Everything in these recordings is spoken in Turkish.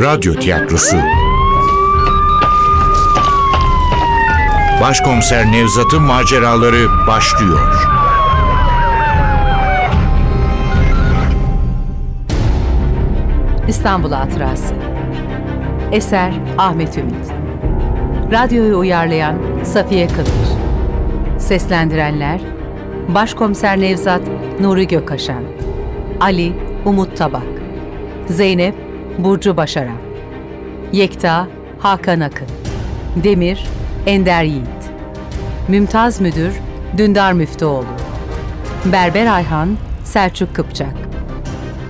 Radyo tiyatrosu. Başkomiser Nevzat'ın maceraları başlıyor. İstanbul Hatırası. Eser Ahmet Ümit. Radyoyu uyarlayan Safiye Kılıç Seslendirenler Başkomiser Nevzat Nuri Gökaşan Ali Umut Tabak Zeynep Burcu Başaran Yekta Hakan Akın Demir Ender Yiğit Mümtaz Müdür Dündar Müftüoğlu Berber Ayhan Selçuk Kıpçak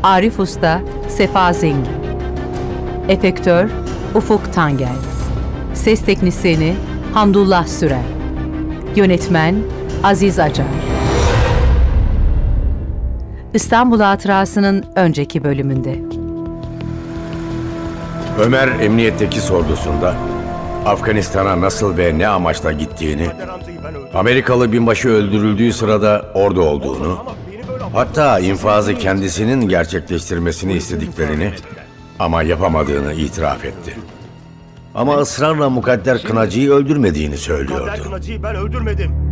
Arif Usta Sefa Zengin Efektör Ufuk Tangel Ses Teknisini Hamdullah Sürel Yönetmen Aziz Acar. İstanbul Hatırası'nın önceki bölümünde Ömer emniyetteki sorgusunda Afganistan'a nasıl ve ne amaçla gittiğini, Amerikalı binbaşı öldürüldüğü sırada orada olduğunu, hatta infazı kendisinin gerçekleştirmesini istediklerini ama yapamadığını itiraf etti. Ama ısrarla mukadder Kınacı'yı öldürmediğini söylüyordu. Kınacı'yı ben öldürmedim.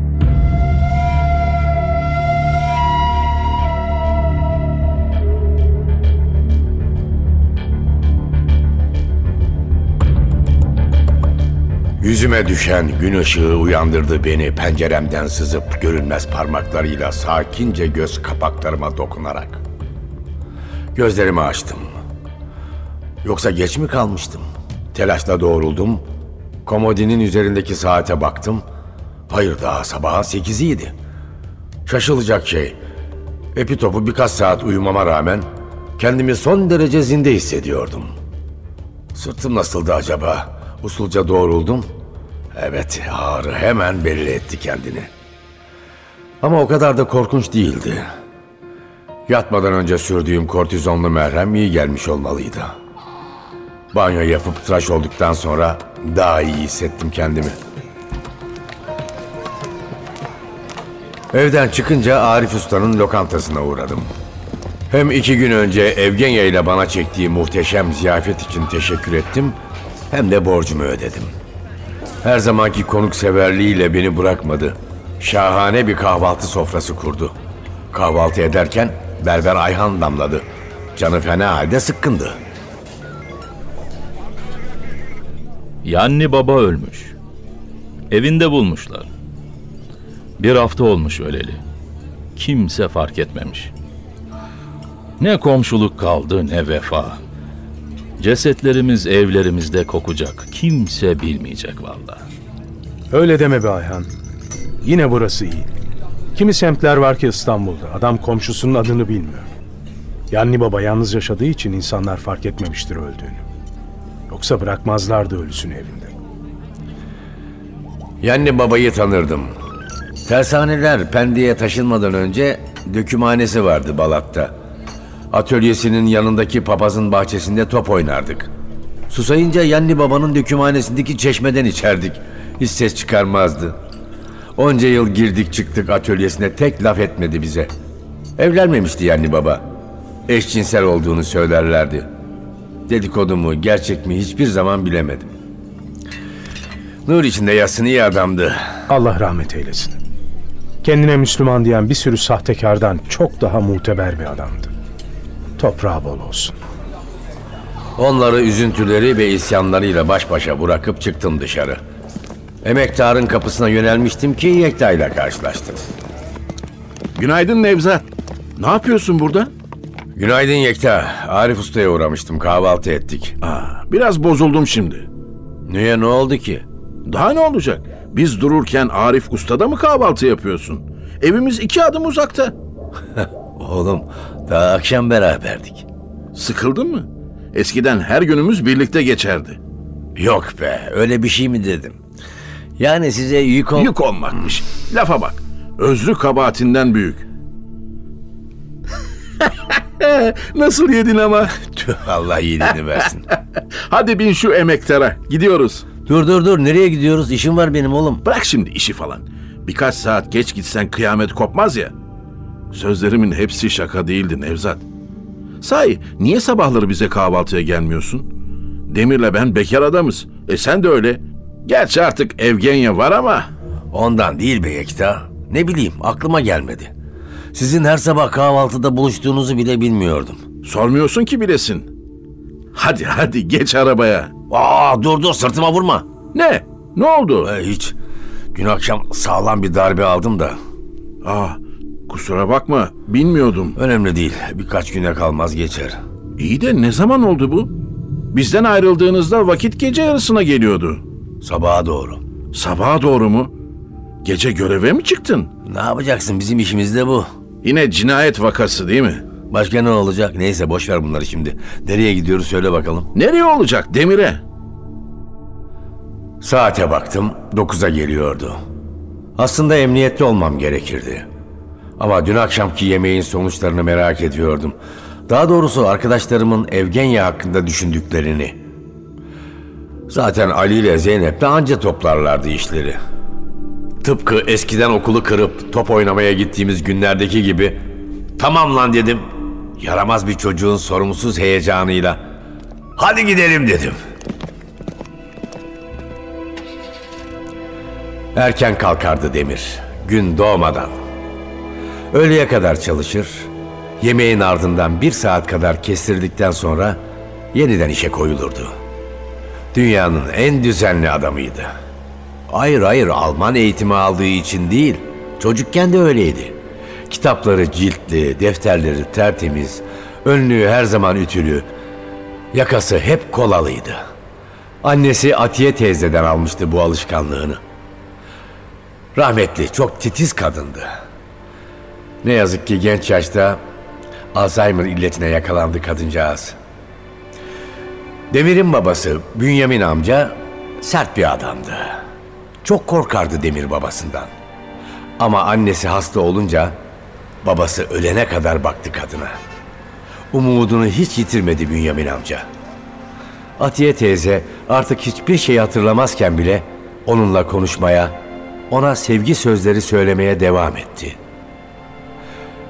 Yüzüme düşen gün ışığı uyandırdı beni penceremden sızıp görünmez parmaklarıyla sakince göz kapaklarıma dokunarak. Gözlerimi açtım. Yoksa geç mi kalmıştım? Telaşla doğruldum. Komodinin üzerindeki saate baktım. Hayır daha sabahın sekiziydi. Şaşılacak şey. Epitopu birkaç saat uyumama rağmen kendimi son derece zinde hissediyordum. Sırtım nasıldı acaba? Usulca doğruldum. Evet, ağrı hemen belli etti kendini. Ama o kadar da korkunç değildi. Yatmadan önce sürdüğüm kortizonlu merhem iyi gelmiş olmalıydı. Banyo yapıp tıraş olduktan sonra daha iyi hissettim kendimi. Evden çıkınca Arif Usta'nın lokantasına uğradım. Hem iki gün önce Evgenya ile bana çektiği muhteşem ziyafet için teşekkür ettim, hem de borcumu ödedim. Her zamanki konukseverliğiyle beni bırakmadı. Şahane bir kahvaltı sofrası kurdu. Kahvaltı ederken berber Ayhan damladı. Canı fena halde sıkkındı. Yanni baba ölmüş. Evinde bulmuşlar. Bir hafta olmuş öleli. Kimse fark etmemiş. Ne komşuluk kaldı ne vefa. Cesetlerimiz evlerimizde kokacak. Kimse bilmeyecek valla. Öyle deme be Ayhan. Yine burası iyi. Kimi semtler var ki İstanbul'da. Adam komşusunun adını bilmiyor. Yanni baba yalnız yaşadığı için insanlar fark etmemiştir öldüğünü. Yoksa bırakmazlardı ölüsünü evinde. Yanni babayı tanırdım. Tersaneler Pendik'e taşınmadan önce dökümhanesi vardı Balat'ta. Atölyesinin yanındaki papazın bahçesinde top oynardık. Susayınca Yanni babanın dökümhanesindeki çeşmeden içerdik. Hiç ses çıkarmazdı. Onca yıl girdik çıktık atölyesine tek laf etmedi bize. Evlenmemişti Yanni baba. Eşcinsel olduğunu söylerlerdi. Dedikodu mu gerçek mi hiçbir zaman bilemedim. Nur içinde yatsın iyi adamdı. Allah rahmet eylesin. Kendine Müslüman diyen bir sürü sahtekardan çok daha muteber bir adamdı. Toprağı bol olsun. Onları üzüntüleri ve isyanlarıyla baş başa bırakıp çıktım dışarı. Emektarın kapısına yönelmiştim ki Yekta ile karşılaştım. Günaydın Nevzat. Ne yapıyorsun burada? Günaydın Yekta. Arif Usta'ya uğramıştım. Kahvaltı ettik. Aa, biraz bozuldum şimdi. Niye ne oldu ki? Daha ne olacak? Biz dururken Arif Usta'da mı kahvaltı yapıyorsun? Evimiz iki adım uzakta. Oğlum daha akşam beraberdik. Sıkıldın mı? Eskiden her günümüz birlikte geçerdi. Yok be öyle bir şey mi dedim. Yani size yük ol... Yük olmakmış. Lafa bak. Özrü kabahatinden büyük. Nasıl yedin ama? Tüh Allah iyiliğini versin. Hadi bin şu emektara. Gidiyoruz. dur dur dur nereye gidiyoruz? İşim var benim oğlum. Bırak şimdi işi falan. Birkaç saat geç gitsen kıyamet kopmaz ya. Sözlerimin hepsi şaka değildi Nevzat. Sahi niye sabahları bize kahvaltıya gelmiyorsun? Demir'le ben bekar adamız. E sen de öyle. Gerçi artık Evgenya var ama Ondan değil be Yekta. Ne bileyim aklıma gelmedi. Sizin her sabah kahvaltıda buluştuğunuzu bile bilmiyordum. sormuyorsun ki bilesin. Hadi hadi geç arabaya. Aa dur dur sırtıma vurma. Ne? Ne oldu? Ee, hiç. Dün akşam sağlam bir darbe aldım da. Aa, kusura bakma bilmiyordum. Önemli değil. Birkaç güne kalmaz geçer. İyi de ne zaman oldu bu? Bizden ayrıldığınızda vakit gece yarısına geliyordu. Sabaha doğru. Sabaha doğru mu? Gece göreve mi çıktın? Ne yapacaksın bizim işimiz de bu. Yine cinayet vakası değil mi? Başka ne olacak? Neyse boş ver bunları şimdi. Nereye gidiyoruz söyle bakalım. Nereye olacak Demir'e? Saate baktım. 9'a geliyordu. Aslında emniyette olmam gerekirdi. Ama dün akşamki yemeğin sonuçlarını merak ediyordum. Daha doğrusu arkadaşlarımın Evgenya hakkında düşündüklerini. Zaten Ali ile Zeynep de anca toplarlardı işleri. Tıpkı eskiden okulu kırıp top oynamaya gittiğimiz günlerdeki gibi tamam lan dedim. Yaramaz bir çocuğun sorumsuz heyecanıyla hadi gidelim dedim. Erken kalkardı Demir, gün doğmadan. Öğleye kadar çalışır, yemeğin ardından bir saat kadar kestirdikten sonra yeniden işe koyulurdu. Dünyanın en düzenli adamıydı. Hayır hayır Alman eğitimi aldığı için değil, çocukken de öyleydi. Kitapları ciltli, defterleri tertemiz, önlüğü her zaman ütülü, yakası hep kolalıydı. Annesi Atiye teyzeden almıştı bu alışkanlığını. Rahmetli çok titiz kadındı. Ne yazık ki genç yaşta Alzheimer illetine yakalandı kadıncağız. Demir'in babası Bünyamin amca sert bir adamdı. Çok korkardı Demir babasından. Ama annesi hasta olunca babası ölene kadar baktı kadına. Umudunu hiç yitirmedi Bünyamin amca. Atiye teyze artık hiçbir şey hatırlamazken bile onunla konuşmaya, ona sevgi sözleri söylemeye devam etti.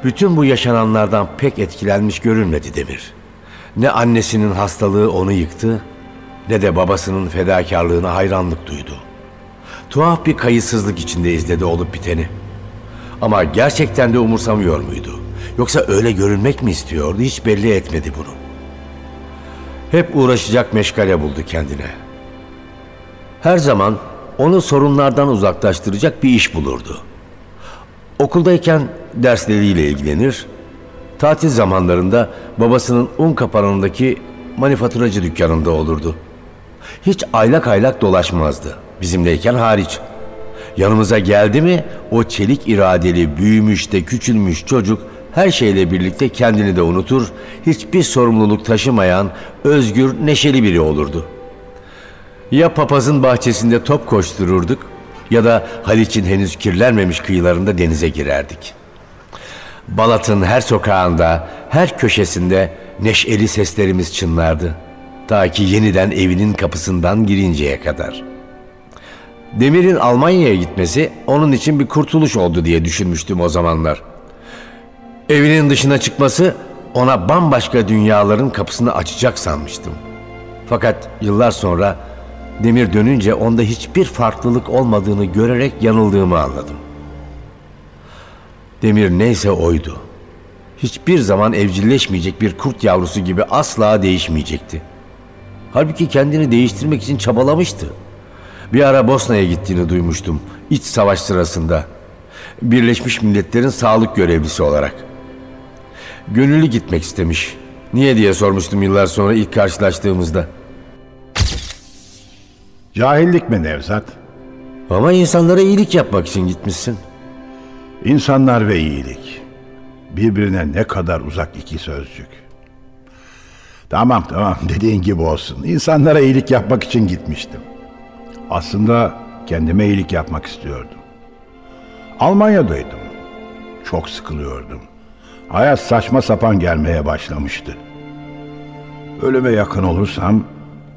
Bütün bu yaşananlardan pek etkilenmiş görünmedi Demir. Ne annesinin hastalığı onu yıktı, ne de babasının fedakarlığına hayranlık duydu. Tuhaf bir kayıtsızlık içinde izledi olup biteni. Ama gerçekten de umursamıyor muydu? Yoksa öyle görünmek mi istiyordu hiç belli etmedi bunu. Hep uğraşacak meşgale buldu kendine. Her zaman onu sorunlardan uzaklaştıracak bir iş bulurdu. Okuldayken dersleriyle ilgilenir, tatil zamanlarında babasının un kapanındaki manifaturacı dükkanında olurdu. Hiç aylak aylak dolaşmazdı, bizimleyken hariç. Yanımıza geldi mi o çelik iradeli, büyümüş de küçülmüş çocuk her şeyle birlikte kendini de unutur, hiçbir sorumluluk taşımayan, özgür, neşeli biri olurdu. Ya papazın bahçesinde top koştururduk ya da Haliç'in henüz kirlenmemiş kıyılarında denize girerdik. Balat'ın her sokağında, her köşesinde neşeli seslerimiz çınlardı. Ta ki yeniden evinin kapısından girinceye kadar. Demir'in Almanya'ya gitmesi onun için bir kurtuluş oldu diye düşünmüştüm o zamanlar. Evinin dışına çıkması ona bambaşka dünyaların kapısını açacak sanmıştım. Fakat yıllar sonra Demir dönünce onda hiçbir farklılık olmadığını görerek yanıldığımı anladım. Demir neyse oydu. Hiçbir zaman evcilleşmeyecek bir kurt yavrusu gibi asla değişmeyecekti. Halbuki kendini değiştirmek için çabalamıştı. Bir ara Bosna'ya gittiğini duymuştum. İç savaş sırasında. Birleşmiş Milletler'in sağlık görevlisi olarak. Gönüllü gitmek istemiş. Niye diye sormuştum yıllar sonra ilk karşılaştığımızda. Cahillik mi Nevzat? Ama insanlara iyilik yapmak için gitmişsin. İnsanlar ve iyilik. Birbirine ne kadar uzak iki sözcük. Tamam tamam dediğin gibi olsun. İnsanlara iyilik yapmak için gitmiştim. Aslında kendime iyilik yapmak istiyordum. Almanya'daydım. Çok sıkılıyordum. Hayat saçma sapan gelmeye başlamıştı. Ölüme yakın olursam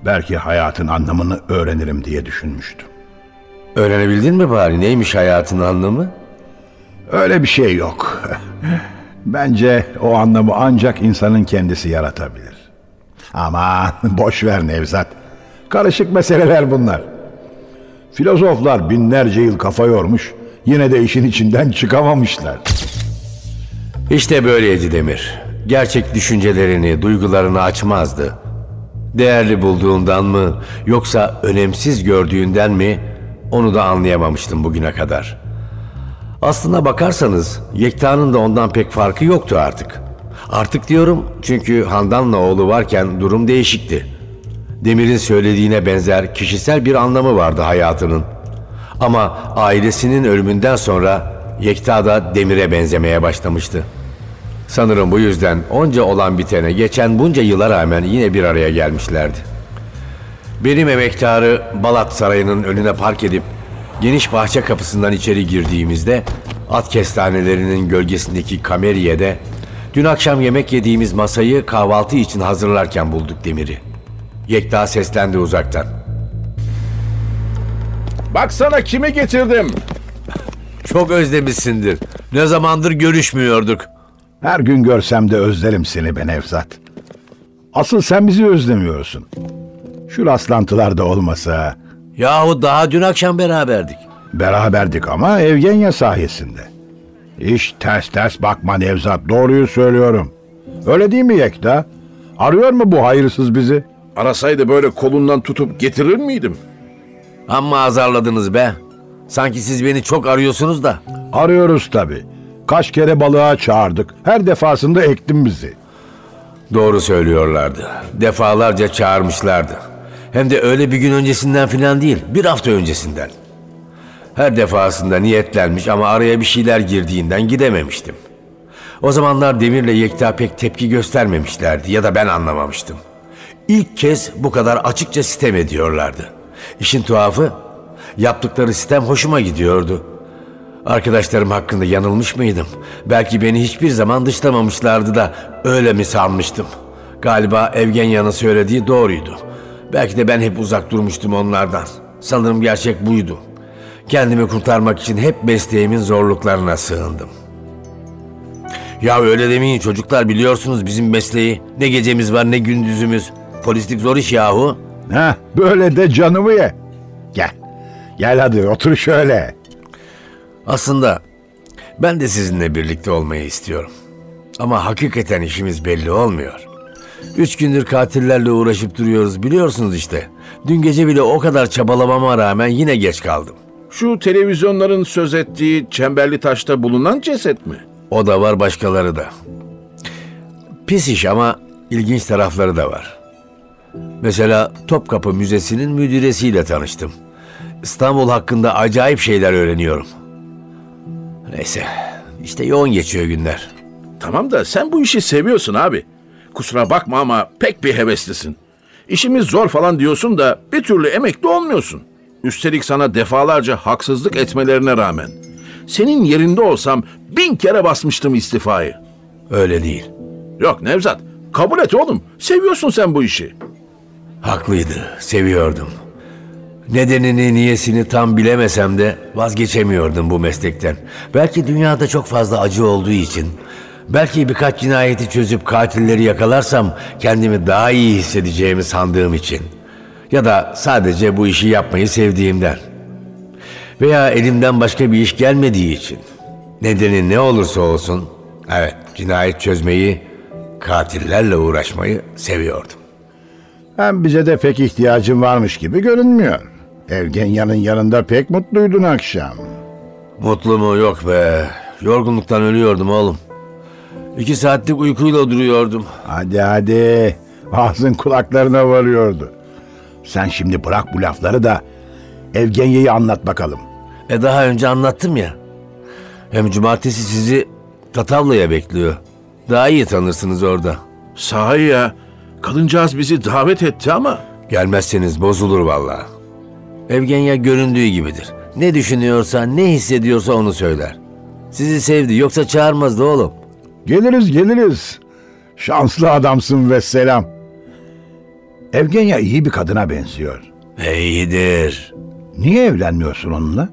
belki hayatın anlamını öğrenirim diye düşünmüştüm. Öğrenebildin mi bari neymiş hayatın anlamı? Öyle bir şey yok. Bence o anlamı ancak insanın kendisi yaratabilir. Ama boş ver Nevzat. Karışık meseleler bunlar. Filozoflar binlerce yıl kafa yormuş, yine de işin içinden çıkamamışlar. İşte böyleydi Demir. Gerçek düşüncelerini, duygularını açmazdı. Değerli bulduğundan mı yoksa önemsiz gördüğünden mi onu da anlayamamıştım bugüne kadar. Aslına bakarsanız Yekta'nın da ondan pek farkı yoktu artık. Artık diyorum çünkü Handan'la oğlu varken durum değişikti. Demir'in söylediğine benzer kişisel bir anlamı vardı hayatının. Ama ailesinin ölümünden sonra Yekta da Demir'e benzemeye başlamıştı. Sanırım bu yüzden onca olan bitene geçen bunca yıla rağmen yine bir araya gelmişlerdi. Benim emektarı Balat Sarayı'nın önüne park edip geniş bahçe kapısından içeri girdiğimizde at kestanelerinin gölgesindeki kameriye'de dün akşam yemek yediğimiz masayı kahvaltı için hazırlarken bulduk Demir'i. Yekta seslendi uzaktan. Baksana kimi getirdim. Çok özlemişsindir. Ne zamandır görüşmüyorduk. Her gün görsem de özlerim seni be Nevzat. Asıl sen bizi özlemiyorsun. Şu rastlantılar da olmasa Yahu daha dün akşam beraberdik. beraberdik ama Evgenya sayesinde. Hiç ters ters bakma Nevzat, doğruyu söylüyorum. Öyle değil mi Yekta? Arıyor mu bu hayırsız bizi? Arasaydı böyle kolundan tutup getirir miydim? Amma azarladınız be. Sanki siz beni çok arıyorsunuz da. Arıyoruz tabii. Kaç kere balığa çağırdık. Her defasında ektin bizi. Doğru söylüyorlardı. Defalarca çağırmışlardı. Hem de öyle bir gün öncesinden filan değil, bir hafta öncesinden. Her defasında niyetlenmiş ama araya bir şeyler girdiğinden gidememiştim. O zamanlar Demir'le Yekta pek tepki göstermemişlerdi ya da ben anlamamıştım. İlk kez bu kadar açıkça sitem ediyorlardı. İşin tuhafı, yaptıkları sistem hoşuma gidiyordu. Arkadaşlarım hakkında yanılmış mıydım? Belki beni hiçbir zaman dışlamamışlardı da öyle mi sanmıştım? Galiba Evgenya'nın söylediği doğruydu. Belki de ben hep uzak durmuştum onlardan. Sanırım gerçek buydu. Kendimi kurtarmak için hep mesleğimin zorluklarına sığındım. Ya öyle demeyin çocuklar biliyorsunuz bizim mesleği. Ne gecemiz var ne gündüzümüz. Polislik zor iş yahu. Heh, böyle de canımı ye. Gel. Gel hadi otur şöyle. Aslında ben de sizinle birlikte olmayı istiyorum. Ama hakikaten işimiz belli olmuyor. Üç gündür katillerle uğraşıp duruyoruz biliyorsunuz işte. Dün gece bile o kadar çabalamama rağmen yine geç kaldım. Şu televizyonların söz ettiği Çemberli Taş'ta bulunan ceset mi? O da var başkaları da. Pis iş ama ilginç tarafları da var. Mesela Topkapı Müzesi'nin müdüresiyle tanıştım. İstanbul hakkında acayip şeyler öğreniyorum. Neyse, işte yoğun geçiyor günler. Tamam da sen bu işi seviyorsun abi. Kusura bakma ama pek bir heveslisin. İşimiz zor falan diyorsun da bir türlü emekli olmuyorsun. Üstelik sana defalarca haksızlık etmelerine rağmen. Senin yerinde olsam bin kere basmıştım istifayı. Öyle değil. Yok Nevzat, kabul et oğlum. Seviyorsun sen bu işi. Haklıydı, seviyordum. Nedenini, niyesini tam bilemesem de vazgeçemiyordum bu meslekten. Belki dünyada çok fazla acı olduğu için, belki birkaç cinayeti çözüp katilleri yakalarsam kendimi daha iyi hissedeceğimi sandığım için. Ya da sadece bu işi yapmayı sevdiğimden. Veya elimden başka bir iş gelmediği için. Nedeni ne olursa olsun, evet cinayet çözmeyi, katillerle uğraşmayı seviyordum. Hem bize de pek ihtiyacın varmış gibi görünmüyor. Evgenya'nın yanında pek mutluydun akşam. Mutlu mu yok be. Yorgunluktan ölüyordum oğlum. İki saatlik uykuyla duruyordum. Hadi hadi. Ağzın kulaklarına varıyordu. Sen şimdi bırak bu lafları da Evgenya'yı anlat bakalım. E daha önce anlattım ya. Hem cumartesi sizi Tatavla'ya bekliyor. Daha iyi tanırsınız orada. Sahi ya, kadıncağız bizi davet etti ama... Gelmezseniz bozulur vallahi. Evgenya göründüğü gibidir. Ne düşünüyorsa, ne hissediyorsa onu söyler. Sizi sevdi yoksa çağırmazdı oğlum. Geliriz geliriz. Şanslı adamsın ve selam. Evgenya iyi bir kadına benziyor. İyidir. Niye evlenmiyorsun onunla?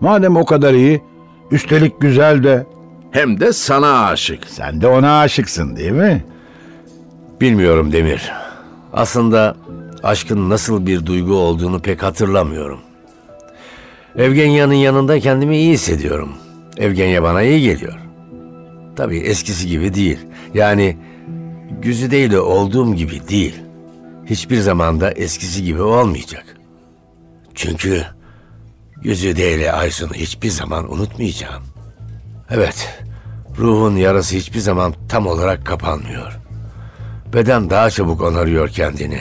Madem o kadar iyi, üstelik güzel de Hem de sana aşık. sen de ona aşıksın değil mi? Bilmiyorum Demir. Aslında aşkın nasıl bir duygu olduğunu pek hatırlamıyorum. Evgenya'nın yanında kendimi iyi hissediyorum. Evgenya bana iyi geliyor. Tabii eskisi gibi değil. Yani Güzide ile olduğum gibi değil. Hiçbir zamanda eskisi gibi olmayacak. Çünkü Güzide ile Aysun'u hiçbir zaman unutmayacağım. Evet, ruhun yarası hiçbir zaman tam olarak kapanmıyor. Beden daha çabuk onarıyor kendini.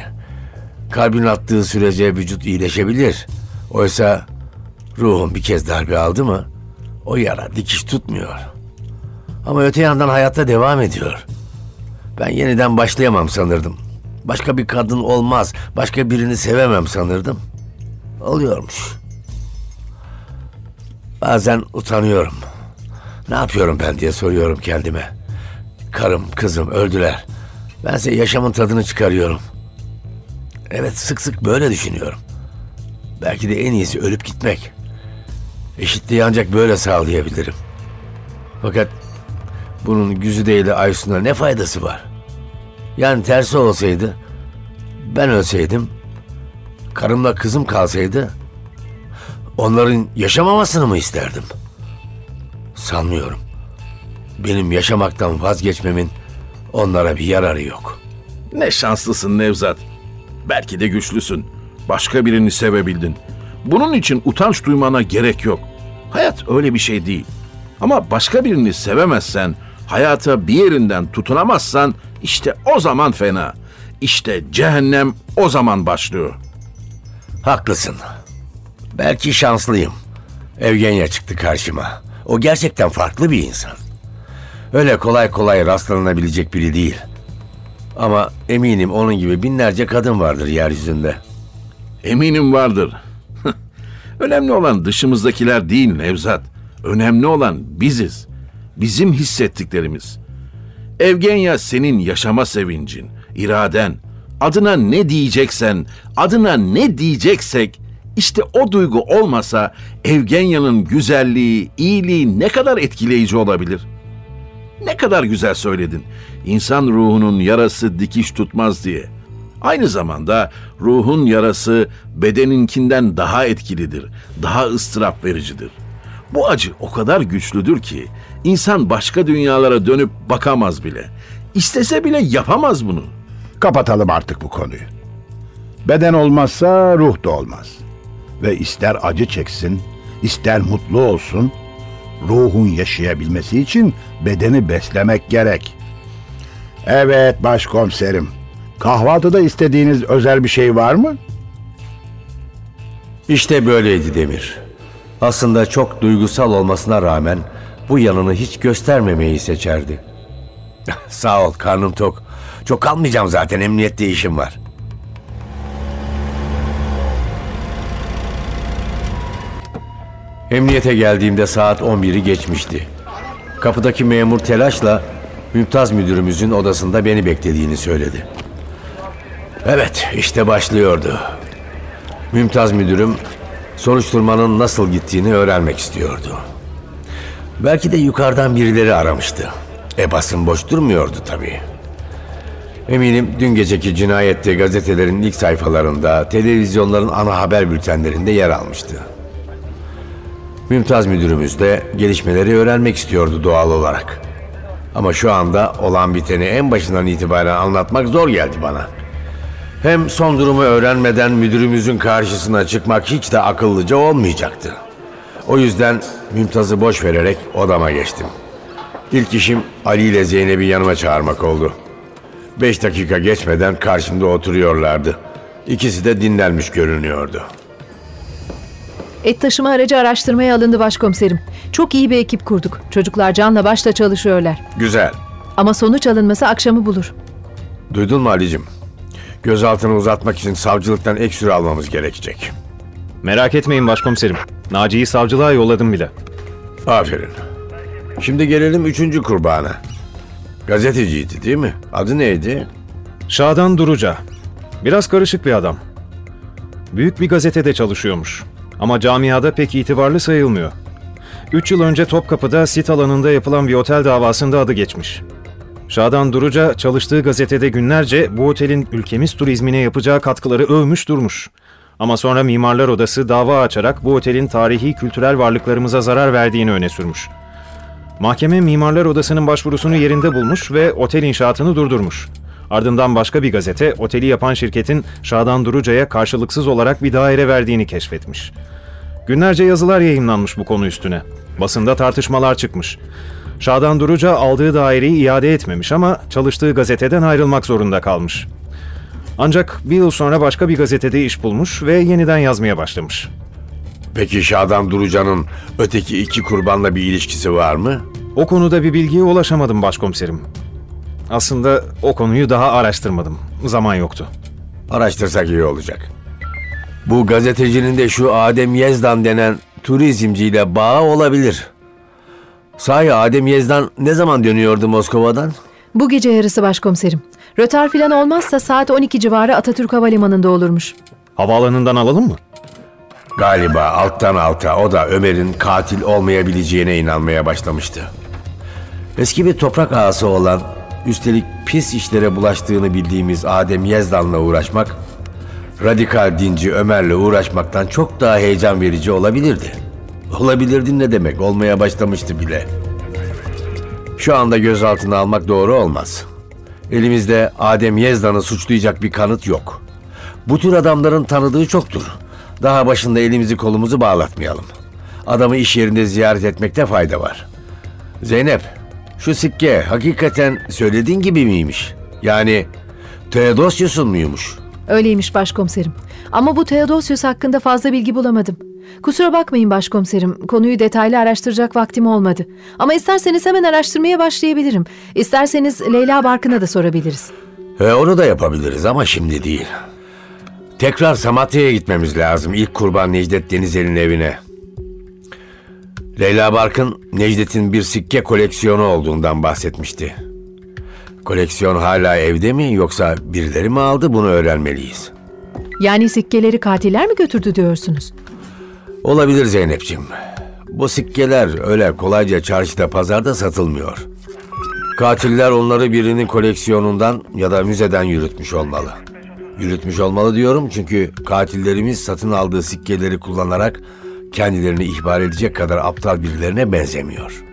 Kalbin attığı sürece vücut iyileşebilir. Oysa ruhun bir kez darbe aldı mı o yara dikiş tutmuyor. Ama öte yandan hayatta devam ediyor. Ben yeniden başlayamam sanırdım. Başka bir kadın olmaz, başka birini sevemem sanırdım. Oluyormuş. Bazen utanıyorum. Ne yapıyorum ben diye soruyorum kendime. Karım, kızım öldüler. Bense yaşamın tadını çıkarıyorum. Evet sık sık böyle düşünüyorum. Belki de en iyisi ölüp gitmek. Eşitliği ancak böyle sağlayabilirim. Fakat bunun Güzide ile Aysun'a ne faydası var? Yani tersi olsaydı, ben ölseydim, karımla kızım kalsaydı, onların yaşamamasını mı isterdim? Sanmıyorum. Benim yaşamaktan vazgeçmemin onlara bir yararı yok. Ne şanslısın Nevzat. Belki de güçlüsün. Başka birini sevebildin. Bunun için utanç duymana gerek yok. Hayat öyle bir şey değil. Ama başka birini sevemezsen, hayata bir yerinden tutunamazsan işte o zaman fena. İşte cehennem o zaman başlıyor. Haklısın. Belki şanslıyım. Evgenya çıktı karşıma. O gerçekten farklı bir insan. Öyle kolay kolay rastlanabilecek biri değil. Ama eminim onun gibi binlerce kadın vardır yeryüzünde. Eminim vardır. Önemli olan dışımızdakiler değil Nevzat. Önemli olan biziz. Bizim hissettiklerimiz. Evgenya senin yaşama sevincin, iraden. Adına ne diyeceksen, adına ne diyeceksek işte o duygu olmasa Evgenya'nın güzelliği, iyiliği ne kadar etkileyici olabilir? Ne kadar güzel söyledin. İnsan ruhunun yarası dikiş tutmaz diye. Aynı zamanda ruhun yarası bedeninkinden daha etkilidir, daha ıstırap vericidir. Bu acı o kadar güçlüdür ki insan başka dünyalara dönüp bakamaz bile. İstese bile yapamaz bunu. Kapatalım artık bu konuyu. Beden olmazsa ruh da olmaz. Ve ister acı çeksin, ister mutlu olsun, ruhun yaşayabilmesi için bedeni beslemek gerek. Evet başkomiserim. Kahvaltıda istediğiniz özel bir şey var mı? İşte böyleydi Demir. Aslında çok duygusal olmasına rağmen bu yanını hiç göstermemeyi seçerdi. Sağ ol karnım tok. Çok kalmayacağım zaten emniyette işim var. Emniyete geldiğimde saat 11'i geçmişti. Kapıdaki memur telaşla Mümtaz müdürümüzün odasında beni beklediğini söyledi. Evet, işte başlıyordu. Mümtaz müdürüm soruşturmanın nasıl gittiğini öğrenmek istiyordu. Belki de yukarıdan birileri aramıştı. E basın boş durmuyordu tabii. Eminim dün geceki cinayette gazetelerin ilk sayfalarında, televizyonların ana haber bültenlerinde yer almıştı. Mümtaz müdürümüz de gelişmeleri öğrenmek istiyordu doğal olarak. Ama şu anda olan biteni en başından itibaren anlatmak zor geldi bana. Hem son durumu öğrenmeden müdürümüzün karşısına çıkmak hiç de akıllıca olmayacaktı. O yüzden Mümtaz'ı boş vererek odama geçtim. İlk işim Ali ile Zeynep'i yanıma çağırmak oldu. Beş dakika geçmeden karşımda oturuyorlardı. İkisi de dinlenmiş görünüyordu. Et taşıma aracı araştırmaya alındı başkomiserim. Çok iyi bir ekip kurduk. Çocuklar canla başla çalışıyorlar. Güzel. Ama sonuç alınması akşamı bulur. Duydun mu Ali'cim? Gözaltını uzatmak için savcılıktan ek süre almamız gerekecek. Merak etmeyin başkomiserim. Naci'yi savcılığa yolladım bile. Aferin. Şimdi gelelim üçüncü kurbana. Gazeteciydi değil mi? Adı neydi? Şadan Duruca. Biraz karışık bir adam. Büyük bir gazetede çalışıyormuş. Ama camiada pek itibarlı sayılmıyor. Üç yıl önce Topkapı'da sit alanında yapılan bir otel davasında adı geçmiş. Şadan Duruca çalıştığı gazetede günlerce bu otelin ülkemiz turizmine yapacağı katkıları övmüş durmuş. Ama sonra Mimarlar Odası dava açarak bu otelin tarihi kültürel varlıklarımıza zarar verdiğini öne sürmüş. Mahkeme Mimarlar Odası'nın başvurusunu yerinde bulmuş ve otel inşaatını durdurmuş. Ardından başka bir gazete oteli yapan şirketin Şadan Duruca'ya karşılıksız olarak bir daire verdiğini keşfetmiş. Günlerce yazılar yayınlanmış bu konu üstüne. Basında tartışmalar çıkmış. Şadan Duruca aldığı daireyi iade etmemiş ama çalıştığı gazeteden ayrılmak zorunda kalmış. Ancak bir yıl sonra başka bir gazetede iş bulmuş ve yeniden yazmaya başlamış. Peki Şadan Durucan'ın öteki iki kurbanla bir ilişkisi var mı? O konuda bir bilgiye ulaşamadım başkomiserim. Aslında o konuyu daha araştırmadım. Zaman yoktu. Araştırsak iyi olacak. Bu gazetecinin de şu Adem Yezdan denen turizmciyle bağı olabilir. Sahi Adem Yezdan ne zaman dönüyordu Moskova'dan? Bu gece yarısı başkomiserim. Rötar filan olmazsa saat 12 civarı Atatürk Havalimanı'nda olurmuş. Havaalanından alalım mı? Galiba alttan alta o da Ömer'in katil olmayabileceğine inanmaya başlamıştı. Eski bir toprak ağası olan, üstelik pis işlere bulaştığını bildiğimiz Adem Yezdan'la uğraşmak, radikal dinci Ömer'le uğraşmaktan çok daha heyecan verici olabilirdi. Olabilirdi ne demek, olmaya başlamıştı bile. Şu anda gözaltına almak doğru olmaz. Elimizde Adem Yezdan'ı suçlayacak bir kanıt yok. Bu tür adamların tanıdığı çoktur. Daha başında elimizi kolumuzu bağlatmayalım. Adamı iş yerinde ziyaret etmekte fayda var. Zeynep, şu sikke hakikaten söylediğin gibi miymiş? Yani Theodosius'un muymuş? Öyleymiş başkomiserim. Ama bu Theodosius hakkında fazla bilgi bulamadım. Kusura bakmayın başkomiserim. Konuyu detaylı araştıracak vaktim olmadı. Ama isterseniz hemen araştırmaya başlayabilirim. İsterseniz Leyla Barkın'a da sorabiliriz. E, onu da yapabiliriz ama şimdi değil. Tekrar Samatya'ya gitmemiz lazım. İlk kurban Necdet Denizel'in evine. Leyla Barkın, Necdet'in bir sikke koleksiyonu olduğundan bahsetmişti. Koleksiyon hala evde mi yoksa birileri mi aldı bunu öğrenmeliyiz. Yani sikkeleri katiller mi götürdü diyorsunuz? Olabilir Zeynep'ciğim. Bu sikkeler öyle kolayca çarşıda pazarda satılmıyor. Katiller onları birinin koleksiyonundan ya da müzeden yürütmüş olmalı. Yürütmüş olmalı diyorum çünkü katillerimiz satın aldığı sikkeleri kullanarak kendilerini ihbar edecek kadar aptal birilerine benzemiyor.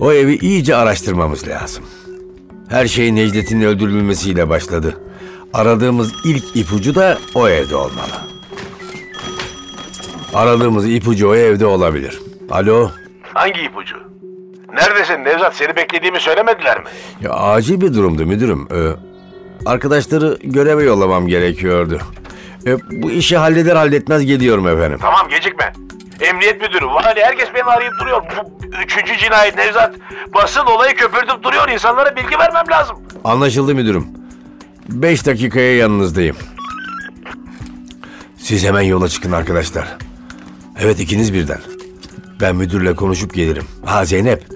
O evi iyice araştırmamız lazım. Her şey Necdet'in öldürülmesiyle başladı. Aradığımız ilk ipucu da o evde olmalı. Aradığımız ipucu o evde olabilir. Alo? Hangi ipucu? Neredesin Nevzat? Seni beklediğimi söylemediler mi? Ya acil bir durumdu müdürüm. Ee, arkadaşları göreve yollamam gerekiyordu. Ee, bu işi halleder halletmez geliyorum efendim. Tamam gecikme. Emniyet müdürü, vali herkes beni arayıp duruyor. Bu üçüncü cinayet Nevzat. Basın olayı köpürtüp duruyor. İnsanlara bilgi vermem lazım. Anlaşıldı müdürüm. Beş dakikaya yanınızdayım. Siz hemen yola çıkın arkadaşlar. Evet ikiniz birden. Ben müdürle konuşup gelirim. Ha Zeynep.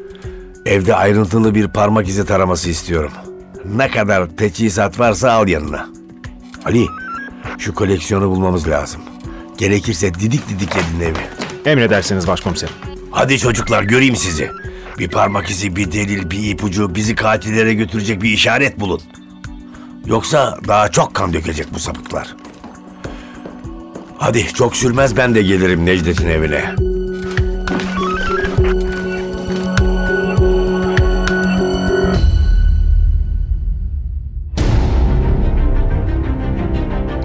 Evde ayrıntılı bir parmak izi taraması istiyorum. Ne kadar teçhizat varsa al yanına. Ali, şu koleksiyonu bulmamız lazım. Gerekirse didik didik edin evi. Emredersiniz başkomiserim. Hadi çocuklar göreyim sizi. Bir parmak izi, bir delil, bir ipucu, bizi katillere götürecek bir işaret bulun. Yoksa daha çok kan dökecek bu sapıklar. Hadi çok sürmez ben de gelirim Necdet'in evine.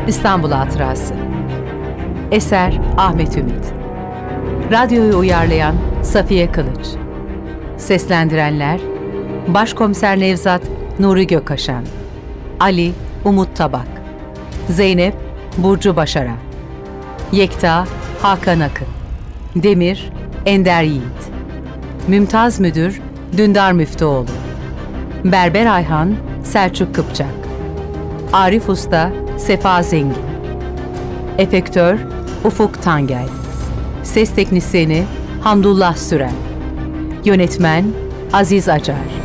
İstanbul Hatırası. Eser Ahmet Ümit. Radyoyu uyarlayan Safiye Kılıç. Seslendirenler Başkomiser Nevzat Nuri Gökaşan Ali Umut Tabak Zeynep Burcu Başaran Yekta Hakan Akın. Demir Ender Yiğit. Mümtaz Müdür Dündar Müftüoğlu. Berber Ayhan Selçuk Kıpçak. Arif Usta Sefa Zengin. Efektör Ufuk Tangel. Ses Teknisini Hamdullah Süren. Yönetmen Aziz Acar